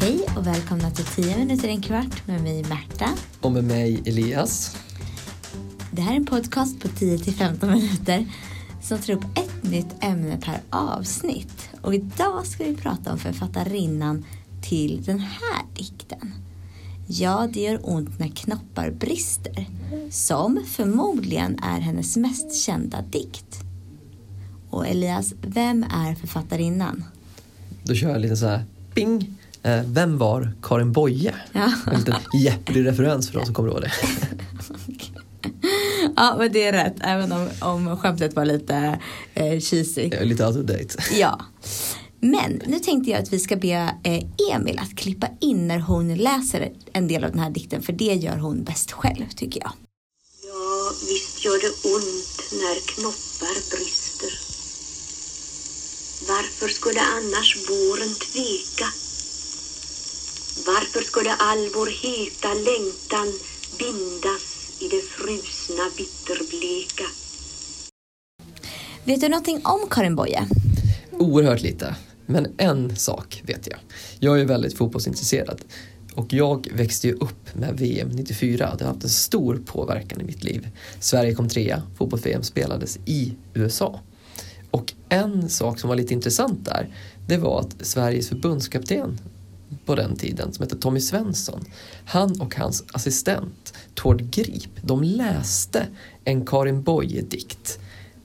Hej och välkomna till 10 minuter en kvart med mig Märta. Och med mig Elias. Det här är en podcast på 10 till 15 minuter som tar upp ett nytt ämne per avsnitt. Och idag ska vi prata om författarinnan till den här dikten. Ja, det gör ont när knoppar brister. Som förmodligen är hennes mest kända dikt. Och Elias, vem är författarinnan? Då kör jag lite så här, ping. Eh, vem var Karin Boye? Ja. En liten Jeopardy-referens för de som kommer ihåg det. Ja, men det är rätt. Även om, om skämtet var lite eh, cheesy. Är lite out of date. Ja. Men nu tänkte jag att vi ska be eh, Emil att klippa in när hon läser en del av den här dikten. För det gör hon bäst själv tycker jag. Ja, visst gör det ont när knoppar brister. Varför skulle annars våren tveka? Varför skulle all vår heta längtan bindas i det frusna bitterbleka? Vet du någonting om Karin Boye? Oerhört lite. Men en sak vet jag. Jag är väldigt fotbollsintresserad. Och jag växte ju upp med VM 94. Det har haft en stor påverkan i mitt liv. Sverige kom trea. Fotbolls-VM spelades i USA. Och en sak som var lite intressant där, det var att Sveriges förbundskapten på den tiden, som hette Tommy Svensson, han och hans assistent Tord Grip, de läste en Karin Boye-dikt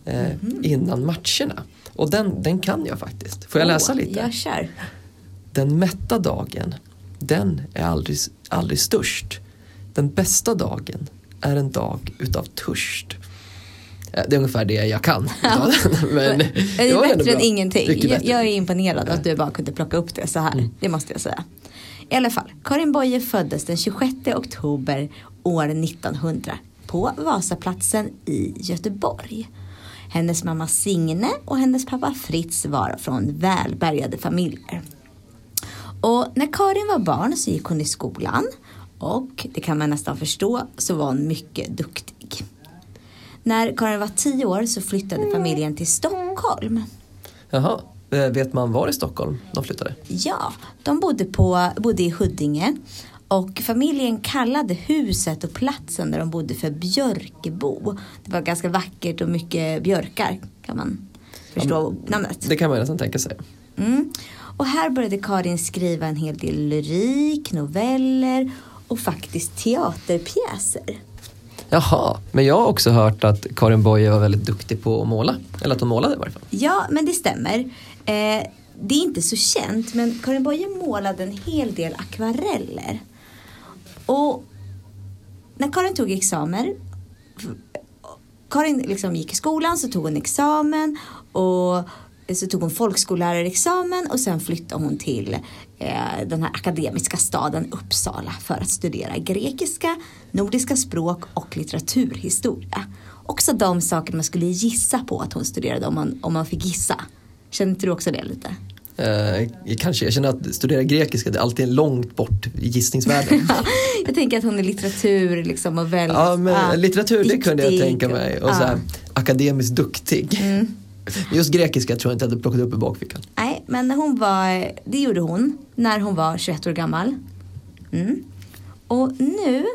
eh, innan matcherna. Och den, den kan jag faktiskt. Får jag läsa lite? Jag kör. Den mätta dagen, den är aldrig, aldrig störst. Den bästa dagen är en dag utav törst. Eh, Det är ungefär det jag kan. Men Det är bättre än ingenting. Bättre. jag är imponerad att du bara kunde plocka upp det så här. Mm. Det måste jag säga. I alla fall, Karin Boye föddes den 26 oktober år 1900 på Vasaplatsen i Göteborg. Hennes mamma Signe och hennes pappa Fritz var från välbärgade familjer. Och när Karin var barn så gick hon i skolan och det kan man nästan förstå så var hon mycket duktig. När Karin var tio år så flyttade familjen till Stockholm. Jaha, Eh, vet man var i Stockholm de flyttade? Ja, de bodde, på, bodde i Huddinge och familjen kallade huset och platsen där de bodde för Björkebo. Det var ganska vackert och mycket björkar kan man förstå namnet. Det kan man nästan tänka sig. Mm. Och här började Karin skriva en hel del lyrik, noveller och faktiskt teaterpjäser. Jaha, men jag har också hört att Karin Boye var väldigt duktig på att måla. Eller att hon målade i varje fall. Ja, men det stämmer. Eh, det är inte så känt, men Karin Boye målade en hel del akvareller. Och när Karin tog examen, Karin liksom gick i skolan så tog hon examen och så tog hon folkskollärarexamen och sen flyttade hon till eh, den här akademiska staden Uppsala för att studera grekiska, nordiska språk och litteraturhistoria. Också de saker man skulle gissa på att hon studerade om man, om man fick gissa. Känner inte du också det lite? Eh, kanske, jag känner att studera grekiska det är alltid långt bort i gissningsvärlden. Jag tänker att hon är litteratur liksom och väldigt ja, men ah, litteratur det kunde jag tänka mig. Och ah. så här, akademiskt duktig. Mm. Just grekiska tror jag inte jag hade plockat upp i bakfickan. Nej, men hon var, det gjorde hon när hon var 21 år gammal. Mm. Och nu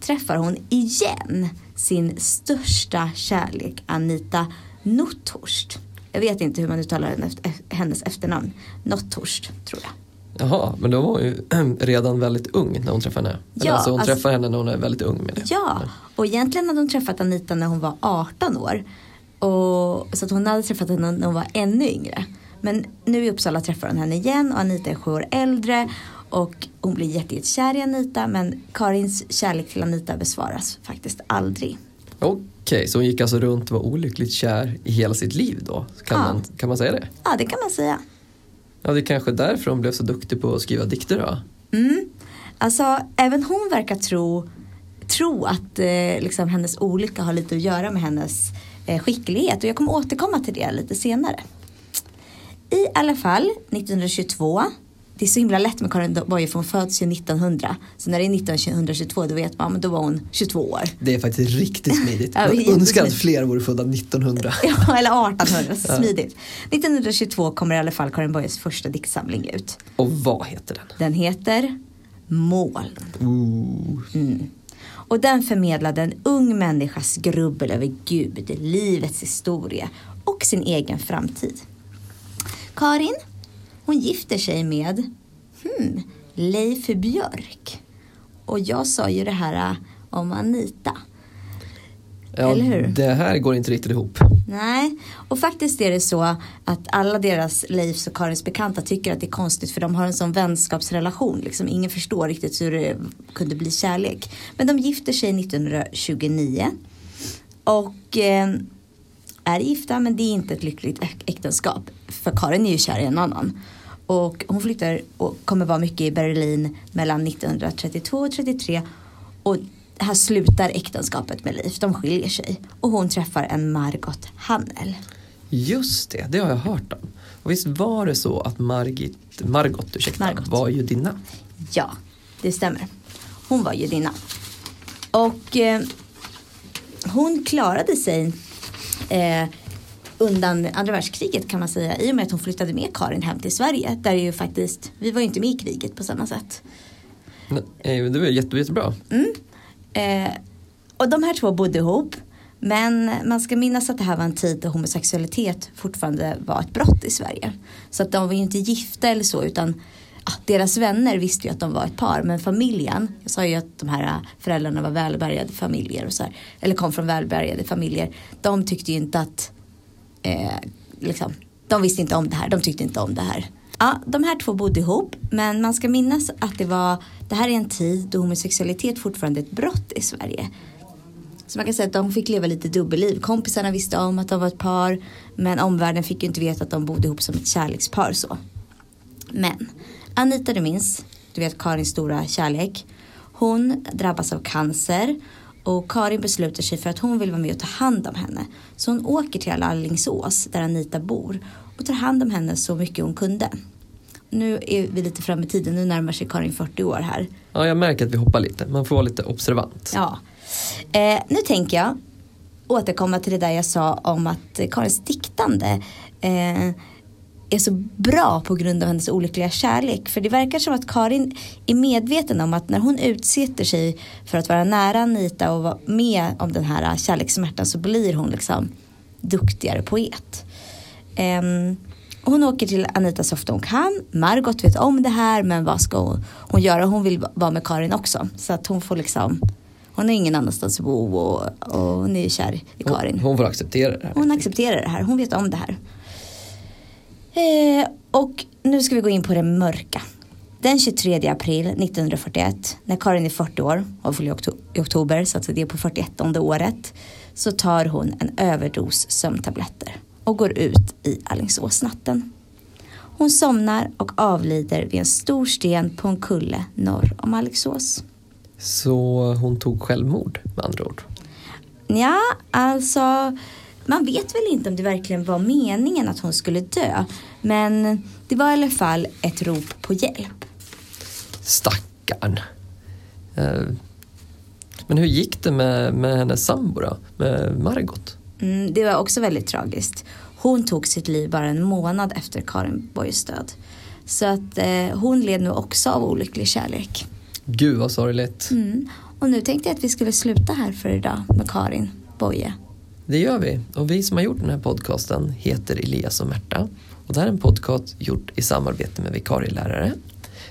träffar hon igen sin största kärlek Anita Notthorst. Jag vet inte hur man uttalar hennes efternamn. Notthorst tror jag. Jaha, men då var hon ju redan väldigt ung när hon träffade henne. Ja, alltså hon alltså- träffar henne när hon är väldigt ung menar jag. Ja, och egentligen hade hon träffat Anita när hon var 18 år. Och, så att hon hade träffat henne när hon var ännu yngre. Men nu i Uppsala träffar hon henne igen och Anita är sju år äldre. Och hon blir jätte- jättekär i Anita men Karins kärlek till Anita besvaras faktiskt aldrig. Okej, så hon gick alltså runt och var olyckligt kär i hela sitt liv då? Kan, Ja. man, kan man säga det? Ja, det kan man säga. Ja, det är kanske därför hon blev så duktig på att skriva dikter då? Mm. Alltså, även hon verkar tro, tro att eh, liksom, hennes olycka har lite att göra med hennes skicklighet. Och jag kommer återkomma till det lite senare. I alla fall, 1922 det är så himla lätt med Karin Boye för hon föds ju 1900. Så när det är 1922 då vet man, men då var hon 22 år. Det är faktiskt riktigt smidigt. Ja, jättesmidigt. önskar att fler vore födda 1900. Ja, eller 1800, så smidigt. 1922 kommer i alla fall Karin Boyes första diktsamling ut. Och vad heter den? Den heter Moln. Ooh. Och den förmedlade en ung människas grubbel över Gud, livets historia och sin egen framtid. Karin, hon gifter sig med hmm, Leif Björk. Och jag sa ju det här eh, om Anita. Ja, Eller hur? Det här går inte riktigt ihop. Nej, och faktiskt är det så att alla deras Leifs och Karins bekanta tycker att det är konstigt för de har en sån vänskapsrelation. Liksom, ingen förstår riktigt hur det kunde bli kärlek. Men de gifter sig 1929 och eh, är gifta men det är inte ett lyckligt äk- äktenskap. För Karin är ju kär i en annan. Och hon flyttar och kommer vara mycket i Berlin mellan 1932 och 33. Och här slutar äktenskapet med Leif. De skiljer sig. Och hon träffar en Margot Hannel. Just det, det har jag hört om. Och visst var det så att Margit, Margot, ursäkta, Margot. var judinna? Ja, det stämmer. Hon var judinna. Och eh, hon klarade sig eh, undan andra världskriget kan man säga. I och med att hon flyttade med Karin hem till Sverige. Där är ju faktiskt, vi var ju inte med i kriget på samma sätt. Nej, eh, Det var jätte, jättebra. Eh, och de här två bodde ihop. Men man ska minnas att det här var en tid då homosexualitet fortfarande var ett brott i Sverige. Så att de var ju inte gifta eller så utan ah, deras vänner visste ju att de var ett par. Men familjen, jag sa ju att de här äh, föräldrarna var välbärgade familjer och så här, eller kom från välbärgade familjer. De tyckte ju inte att, eh, liksom, de visste inte om det här, de tyckte inte om det här. Ja, de här två bodde ihop men man ska minnas att det var, det här är en tid då homosexualitet fortfarande är ett brott i Sverige. Så man kan säga att de fick leva lite dubbelliv. Kompisarna visste om att de var ett par. Men omvärlden fick ju inte veta att de bodde ihop som ett kärlekspar så. Men Anita du minns, du vet Karins stora kärlek. Hon drabbas av cancer. Och Karin beslutar sig för att hon vill vara med och ta hand om henne. Så hon åker till Alingsås där Anita bor. Och tar hand om henne så mycket hon kunde. Nu är vi lite fram i tiden, nu närmar sig Karin 40 år här. Ja, jag märker att vi hoppar lite. Man får vara lite observant. Ja. Eh, nu tänker jag återkomma till det där jag sa om att Karins diktande eh, är så bra på grund av hennes olyckliga kärlek. För det verkar som att Karin är medveten om att när hon utsätter sig för att vara nära Anita och vara med om den här kärlekssmärtan så blir hon liksom duktigare poet. Ehm, hon åker till Anita så ofta hon kan. Margot vet om det här men vad ska hon, hon göra? Hon vill vara med Karin också. Så att hon får liksom hon har ingen annanstans att bo och, och hon är kär i Karin. Hon, hon får acceptera det här. Hon accepterar det här, hon vet om det här. Eh, och nu ska vi gå in på det mörka. Den 23 april 1941, när Karin är 40 år och fyller i oktober, så att det är på 41 året, så tar hon en överdos sömntabletter och går ut i Alingsåsnatten. Hon somnar och avlider vid en stor sten på en kulle norr om Alingsås. Så hon tog självmord med andra ord. Ja, alltså man vet väl inte om det verkligen var meningen att hon skulle dö. Men det var i alla fall ett rop på hjälp. Stackarn. Eh, Men hur gick det med, med hennes sambo då? Med Margot? Mm, det var också väldigt tragiskt. Hon tog sitt liv bara en månad efter Karin Boyes död. Så att eh, hon led nu också av olycklig kärlek. Gud vad sorgligt. Mm. Och nu tänkte jag att vi skulle sluta här för idag med Karin Boye. Det gör vi. Och vi som har gjort den här podcasten heter Elias och Märta. Och det här är en podcast gjord i samarbete med vikarielärare.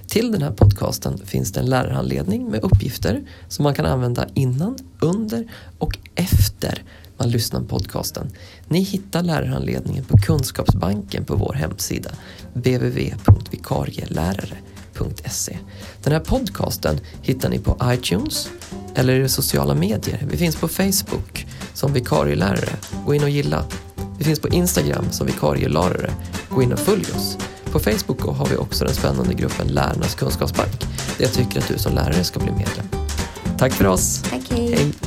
Till den här podcasten finns det en lärarhandledning med uppgifter som man kan använda innan, under och efter man lyssnar på podcasten. Ni hittar lärarhandledningen på Kunskapsbanken på vår hemsida www.vikarielärare.se. Den här podcasten hittar ni på iTunes eller i sociala medier. Vi finns på Facebook som vikarielärare. Gå in och gilla. Vi finns på Instagram som vikarielärare. Gå in och följ oss. På Facebook har vi också den spännande gruppen Lärarnas kunskapsbank där jag tycker att du som lärare ska bli medlem. Tack för oss. Tack, hej. Hej.